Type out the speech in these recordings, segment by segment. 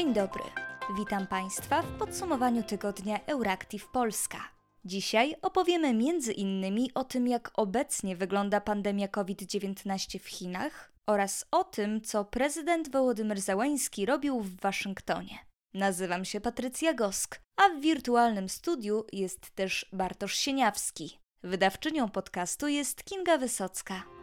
Dzień dobry. Witam Państwa w podsumowaniu tygodnia Euractiv Polska. Dzisiaj opowiemy między innymi o tym, jak obecnie wygląda pandemia COVID-19 w Chinach oraz o tym, co prezydent Wołodymyr Załański robił w Waszyngtonie. Nazywam się Patrycja Gosk, a w wirtualnym studiu jest też Bartosz Sieniawski. Wydawczynią podcastu jest Kinga Wysocka.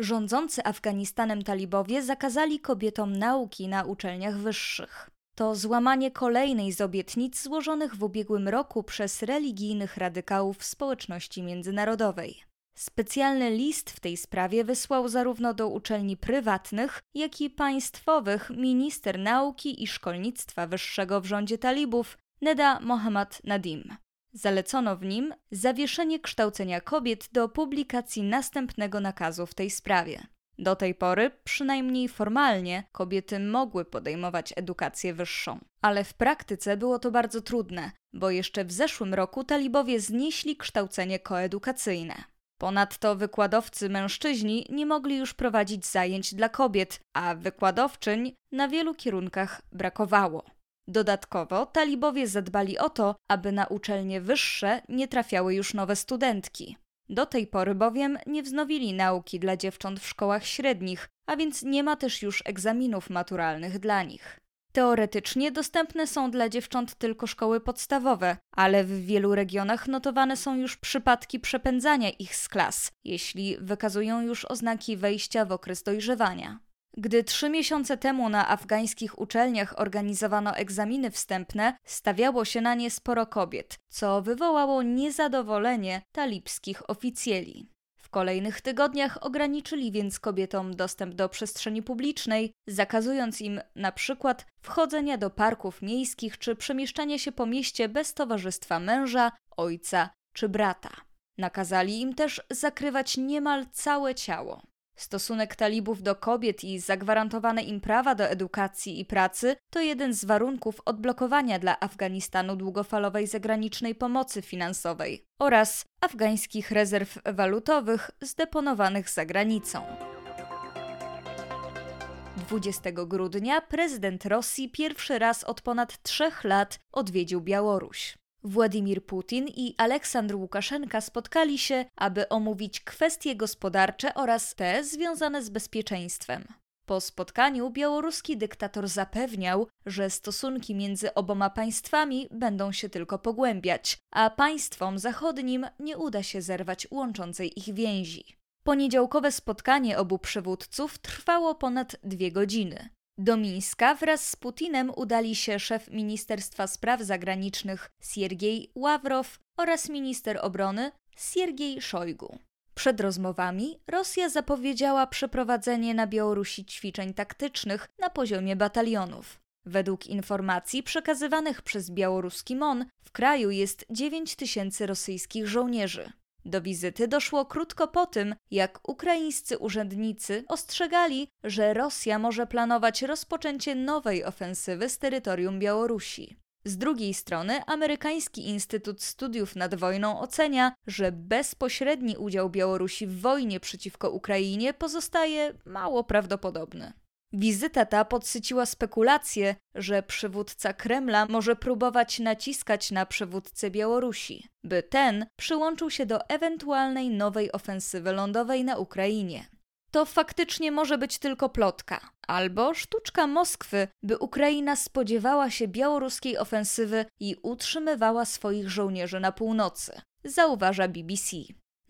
Rządzący Afganistanem talibowie zakazali kobietom nauki na uczelniach wyższych. To złamanie kolejnej z obietnic złożonych w ubiegłym roku przez religijnych radykałów społeczności międzynarodowej. Specjalny list w tej sprawie wysłał zarówno do uczelni prywatnych, jak i państwowych minister nauki i szkolnictwa wyższego w rządzie talibów Neda Mohammad Nadim. Zalecono w nim zawieszenie kształcenia kobiet do publikacji następnego nakazu w tej sprawie. Do tej pory, przynajmniej formalnie, kobiety mogły podejmować edukację wyższą, ale w praktyce było to bardzo trudne, bo jeszcze w zeszłym roku talibowie znieśli kształcenie koedukacyjne. Ponadto wykładowcy mężczyźni nie mogli już prowadzić zajęć dla kobiet, a wykładowczyń na wielu kierunkach brakowało. Dodatkowo talibowie zadbali o to, aby na uczelnie wyższe nie trafiały już nowe studentki. Do tej pory bowiem nie wznowili nauki dla dziewcząt w szkołach średnich, a więc nie ma też już egzaminów maturalnych dla nich. Teoretycznie dostępne są dla dziewcząt tylko szkoły podstawowe, ale w wielu regionach notowane są już przypadki przepędzania ich z klas, jeśli wykazują już oznaki wejścia w okres dojrzewania. Gdy trzy miesiące temu na afgańskich uczelniach organizowano egzaminy wstępne, stawiało się na nie sporo kobiet, co wywołało niezadowolenie talibskich oficjeli. W kolejnych tygodniach ograniczyli więc kobietom dostęp do przestrzeni publicznej, zakazując im na przykład wchodzenia do parków miejskich czy przemieszczania się po mieście bez towarzystwa męża, ojca czy brata. Nakazali im też zakrywać niemal całe ciało. Stosunek talibów do kobiet i zagwarantowane im prawa do edukacji i pracy to jeden z warunków odblokowania dla Afganistanu długofalowej zagranicznej pomocy finansowej oraz afgańskich rezerw walutowych zdeponowanych za granicą. 20 grudnia prezydent Rosji pierwszy raz od ponad trzech lat odwiedził Białoruś. Władimir Putin i Aleksandr Łukaszenka spotkali się, aby omówić kwestie gospodarcze oraz te związane z bezpieczeństwem. Po spotkaniu białoruski dyktator zapewniał, że stosunki między oboma państwami będą się tylko pogłębiać, a państwom zachodnim nie uda się zerwać łączącej ich więzi. Poniedziałkowe spotkanie obu przywódców trwało ponad dwie godziny. Do Mińska wraz z Putinem udali się szef Ministerstwa Spraw Zagranicznych Siergiej Ławrow oraz minister obrony Siergiej Szojgu. Przed rozmowami Rosja zapowiedziała przeprowadzenie na Białorusi ćwiczeń taktycznych na poziomie batalionów. Według informacji przekazywanych przez białoruski MON w kraju jest 9 tysięcy rosyjskich żołnierzy. Do wizyty doszło krótko po tym, jak ukraińscy urzędnicy ostrzegali, że Rosja może planować rozpoczęcie nowej ofensywy z terytorium Białorusi. Z drugiej strony, amerykański Instytut Studiów nad Wojną ocenia, że bezpośredni udział Białorusi w wojnie przeciwko Ukrainie pozostaje mało prawdopodobny. Wizyta ta podsyciła spekulacje, że przywódca Kremla może próbować naciskać na przywódcę Białorusi, by ten przyłączył się do ewentualnej nowej ofensywy lądowej na Ukrainie. To faktycznie może być tylko plotka, albo sztuczka Moskwy, by Ukraina spodziewała się białoruskiej ofensywy i utrzymywała swoich żołnierzy na północy, zauważa BBC.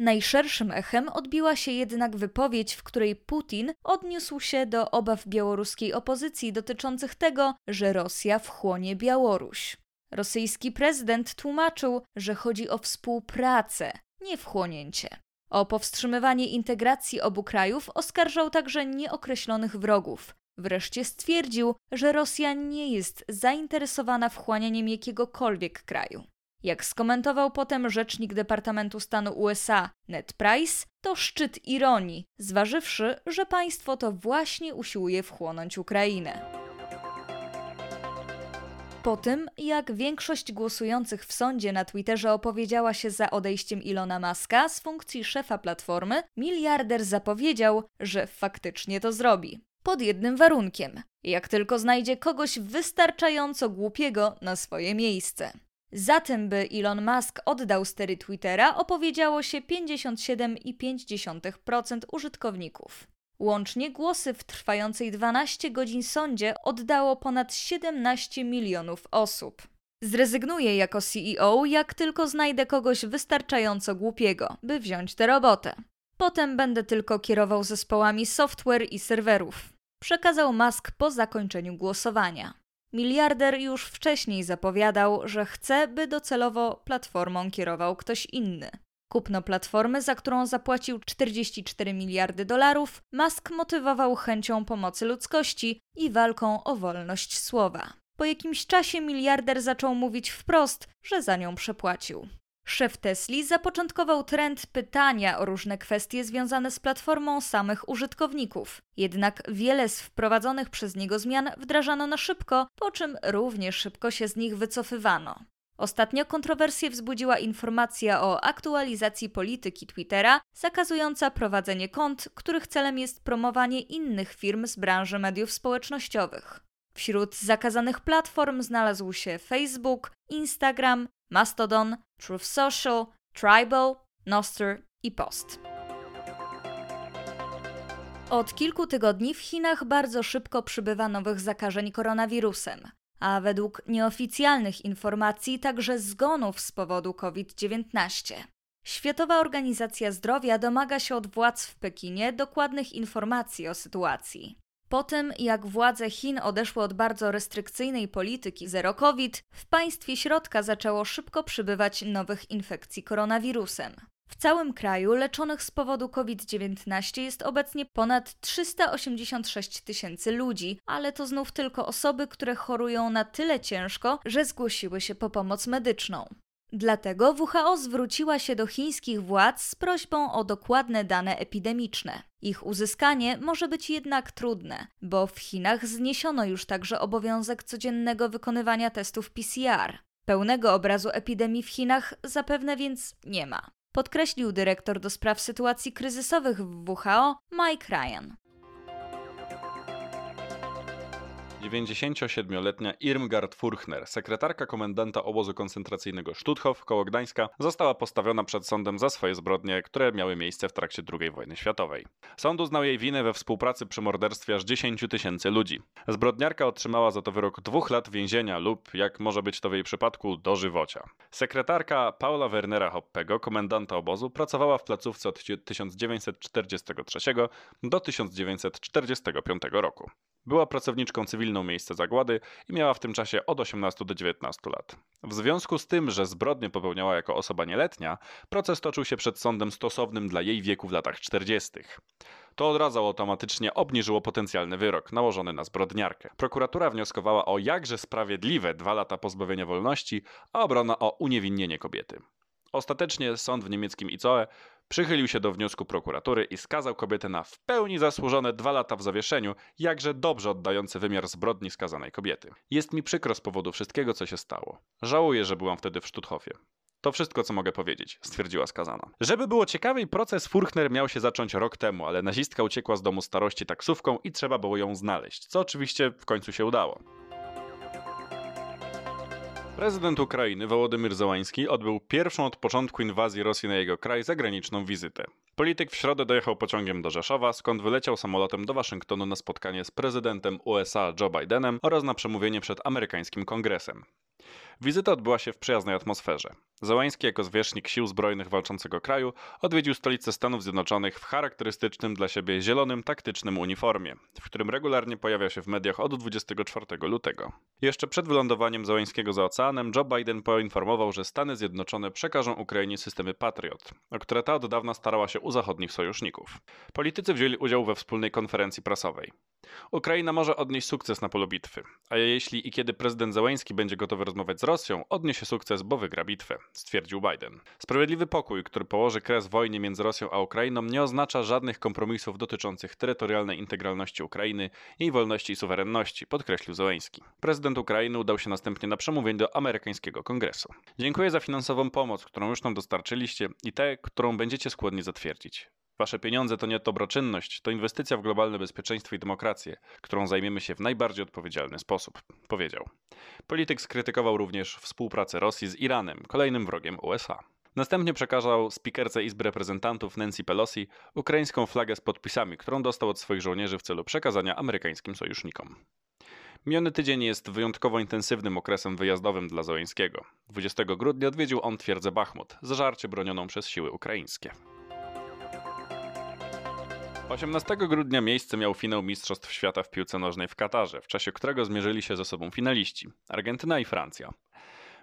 Najszerszym echem odbiła się jednak wypowiedź, w której Putin odniósł się do obaw białoruskiej opozycji dotyczących tego, że Rosja wchłonie Białoruś. Rosyjski prezydent tłumaczył, że chodzi o współpracę, nie wchłonięcie. O powstrzymywanie integracji obu krajów oskarżał także nieokreślonych wrogów. Wreszcie stwierdził, że Rosja nie jest zainteresowana wchłanianiem jakiegokolwiek kraju. Jak skomentował potem rzecznik Departamentu Stanu USA Ned Price, to szczyt ironii, zważywszy, że państwo to właśnie usiłuje wchłonąć Ukrainę. Po tym, jak większość głosujących w sądzie na Twitterze opowiedziała się za odejściem Ilona Maska z funkcji szefa platformy, miliarder zapowiedział, że faktycznie to zrobi. Pod jednym warunkiem: jak tylko znajdzie kogoś wystarczająco głupiego na swoje miejsce. Za tym, by Elon Musk oddał stery Twittera, opowiedziało się 57,5% użytkowników. Łącznie głosy w trwającej 12 godzin sądzie oddało ponad 17 milionów osób. Zrezygnuję jako CEO, jak tylko znajdę kogoś wystarczająco głupiego, by wziąć tę robotę. Potem będę tylko kierował zespołami software i serwerów. Przekazał Musk po zakończeniu głosowania. Miliarder już wcześniej zapowiadał, że chce, by docelowo platformą kierował ktoś inny. Kupno platformy, za którą zapłacił 44 miliardy dolarów, Musk motywował chęcią pomocy ludzkości i walką o wolność słowa. Po jakimś czasie miliarder zaczął mówić wprost, że za nią przepłacił. Szef Tesli zapoczątkował trend pytania o różne kwestie związane z platformą samych użytkowników. Jednak wiele z wprowadzonych przez niego zmian wdrażano na szybko, po czym również szybko się z nich wycofywano. Ostatnio kontrowersję wzbudziła informacja o aktualizacji polityki Twittera, zakazująca prowadzenie kont, których celem jest promowanie innych firm z branży mediów społecznościowych. Wśród zakazanych platform znalazł się Facebook, Instagram, Mastodon, Truth Social, Tribal, Nostr i Post. Od kilku tygodni w Chinach bardzo szybko przybywa nowych zakażeń koronawirusem, a według nieoficjalnych informacji także zgonów z powodu COVID-19. Światowa Organizacja Zdrowia domaga się od władz w Pekinie dokładnych informacji o sytuacji. Po tym, jak władze Chin odeszły od bardzo restrykcyjnej polityki zero COVID, w państwie środka zaczęło szybko przybywać nowych infekcji koronawirusem. W całym kraju leczonych z powodu COVID-19 jest obecnie ponad 386 tysięcy ludzi, ale to znów tylko osoby, które chorują na tyle ciężko, że zgłosiły się po pomoc medyczną. Dlatego WHO zwróciła się do chińskich władz z prośbą o dokładne dane epidemiczne. Ich uzyskanie może być jednak trudne, bo w Chinach zniesiono już także obowiązek codziennego wykonywania testów PCR. Pełnego obrazu epidemii w Chinach zapewne więc nie ma. Podkreślił dyrektor do spraw sytuacji kryzysowych w WHO Mike Ryan. 97-letnia Irmgard Furchner, sekretarka komendanta obozu koncentracyjnego Stutthof koło Gdańska, została postawiona przed sądem za swoje zbrodnie, które miały miejsce w trakcie II wojny światowej. Sąd uznał jej winę we współpracy przy morderstwie aż 10 tysięcy ludzi. Zbrodniarka otrzymała za to wyrok dwóch lat więzienia lub, jak może być to w jej przypadku, dożywocia. Sekretarka Paula Wernera Hoppego, komendanta obozu, pracowała w placówce od 1943 do 1945 roku. Była pracowniczką cywilną miejsca zagłady i miała w tym czasie od 18 do 19 lat. W związku z tym, że zbrodnie popełniała jako osoba nieletnia, proces toczył się przed sądem stosownym dla jej wieku w latach 40. To od razu automatycznie obniżyło potencjalny wyrok nałożony na zbrodniarkę. Prokuratura wnioskowała o jakże sprawiedliwe dwa lata pozbawienia wolności, a obrona o uniewinnienie kobiety. Ostatecznie sąd w niemieckim ICOE przychylił się do wniosku prokuratury i skazał kobietę na w pełni zasłużone dwa lata w zawieszeniu, jakże dobrze oddające wymiar zbrodni skazanej kobiety. Jest mi przykro z powodu wszystkiego, co się stało. Żałuję, że byłam wtedy w Stutthofie. To wszystko, co mogę powiedzieć, stwierdziła skazana. Żeby było ciekawiej, proces Furchner miał się zacząć rok temu, ale nazistka uciekła z domu starości taksówką i trzeba było ją znaleźć, co oczywiście w końcu się udało. Prezydent Ukrainy Wołodymyr Załański odbył pierwszą od początku inwazji Rosji na jego kraj zagraniczną wizytę. Polityk w środę dojechał pociągiem do Rzeszowa, skąd wyleciał samolotem do Waszyngtonu na spotkanie z prezydentem USA Joe Bidenem oraz na przemówienie przed amerykańskim kongresem. Wizyta odbyła się w przyjaznej atmosferze. Załański jako zwierzchnik sił zbrojnych walczącego kraju odwiedził stolicę Stanów Zjednoczonych w charakterystycznym dla siebie zielonym taktycznym uniformie, w którym regularnie pojawia się w mediach od 24 lutego. Jeszcze przed wylądowaniem Załańskiego za oceanem Joe Biden poinformował, że Stany Zjednoczone przekażą Ukrainie systemy Patriot, o które ta od dawna starała się u zachodnich sojuszników. Politycy wzięli udział we wspólnej konferencji prasowej. Ukraina może odnieść sukces na polu bitwy, a jeśli i kiedy prezydent Załański będzie gotowy rozmawiać z Rosją, odniesie sukces, bo wygra bitwę, stwierdził Biden. Sprawiedliwy pokój, który położy kres wojnie między Rosją a Ukrainą, nie oznacza żadnych kompromisów dotyczących terytorialnej integralności Ukrainy, jej wolności i suwerenności, podkreślił Załański. Prezydent Ukrainy udał się następnie na przemówienie do amerykańskiego kongresu. Dziękuję za finansową pomoc, którą już nam dostarczyliście i tę, którą będziecie skłonni zatwierdzić. Wasze pieniądze to nie dobroczynność, to inwestycja w globalne bezpieczeństwo i demokrację, którą zajmiemy się w najbardziej odpowiedzialny sposób, powiedział. Polityk skrytykował również współpracę Rosji z Iranem, kolejnym wrogiem USA. Następnie przekazał spikerce Izby Reprezentantów Nancy Pelosi ukraińską flagę z podpisami, którą dostał od swoich żołnierzy w celu przekazania amerykańskim sojusznikom. Miniony tydzień jest wyjątkowo intensywnym okresem wyjazdowym dla Zoeńskiego. 20 grudnia odwiedził on twierdzę Bachmut, zażarcie bronioną przez siły ukraińskie. 18 grudnia miejsce miał finał Mistrzostw Świata w piłce nożnej w Katarze, w czasie którego zmierzyli się ze sobą finaliści Argentyna i Francja.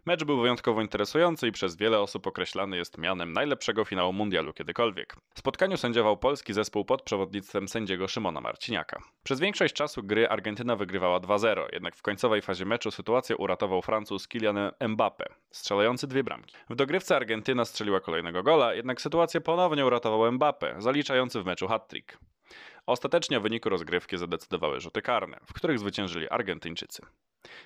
Mecz był wyjątkowo interesujący i przez wiele osób określany jest mianem najlepszego finału mundialu kiedykolwiek. W spotkaniu sędziował polski zespół pod przewodnictwem sędziego Szymona Marciniaka. Przez większość czasu gry Argentyna wygrywała 2-0, jednak w końcowej fazie meczu sytuację uratował Francuz Kylian Mbappé, strzelający dwie bramki. W dogrywce Argentyna strzeliła kolejnego gola, jednak sytuację ponownie uratował Mbappé, zaliczający w meczu hat-trick. Ostatecznie o wyniku rozgrywki zadecydowały rzuty karne, w których zwyciężyli Argentyńczycy.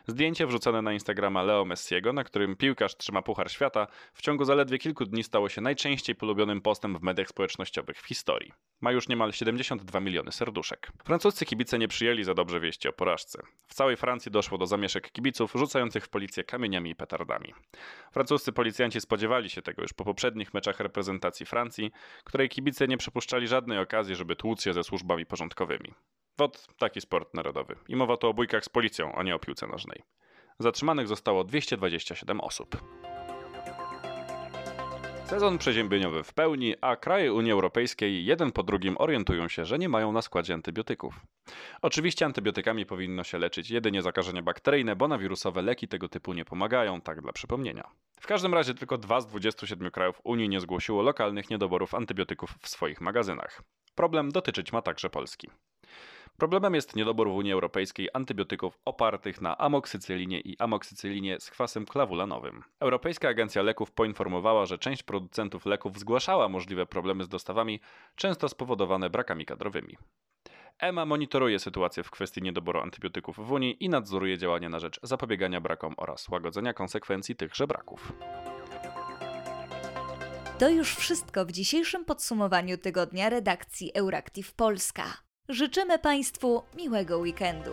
Zdjęcie wrzucone na Instagrama Leo Messiego, na którym piłkarz trzyma Puchar Świata, w ciągu zaledwie kilku dni stało się najczęściej polubionym postem w mediach społecznościowych w historii. Ma już niemal 72 miliony serduszek. Francuscy kibice nie przyjęli za dobrze wieści o porażce. W całej Francji doszło do zamieszek kibiców rzucających w policję kamieniami i petardami. Francuscy policjanci spodziewali się tego już po poprzednich meczach reprezentacji Francji, której kibice nie przepuszczali żadnej okazji, żeby tłuc się ze służbami porządkowymi. WOT taki sport narodowy. I mowa tu o bójkach z policją, a nie o piłce nożnej. Zatrzymanych zostało 227 osób. Sezon przeziębieniowy w pełni, a kraje Unii Europejskiej jeden po drugim orientują się, że nie mają na składzie antybiotyków. Oczywiście antybiotykami powinno się leczyć jedynie zakażenia bakteryjne, bo na wirusowe leki tego typu nie pomagają, tak dla przypomnienia. W każdym razie tylko dwa z 27 krajów Unii nie zgłosiło lokalnych niedoborów antybiotyków w swoich magazynach. Problem dotyczyć ma także Polski. Problemem jest niedobór w Unii Europejskiej antybiotyków opartych na amoksycylinie i amoksycylinie z kwasem klawulanowym. Europejska Agencja Leków poinformowała, że część producentów leków zgłaszała możliwe problemy z dostawami, często spowodowane brakami kadrowymi. EMA monitoruje sytuację w kwestii niedoboru antybiotyków w Unii i nadzoruje działania na rzecz zapobiegania brakom oraz łagodzenia konsekwencji tychże braków. To już wszystko w dzisiejszym podsumowaniu tygodnia redakcji Euractiv Polska. Życzymy Państwu miłego weekendu.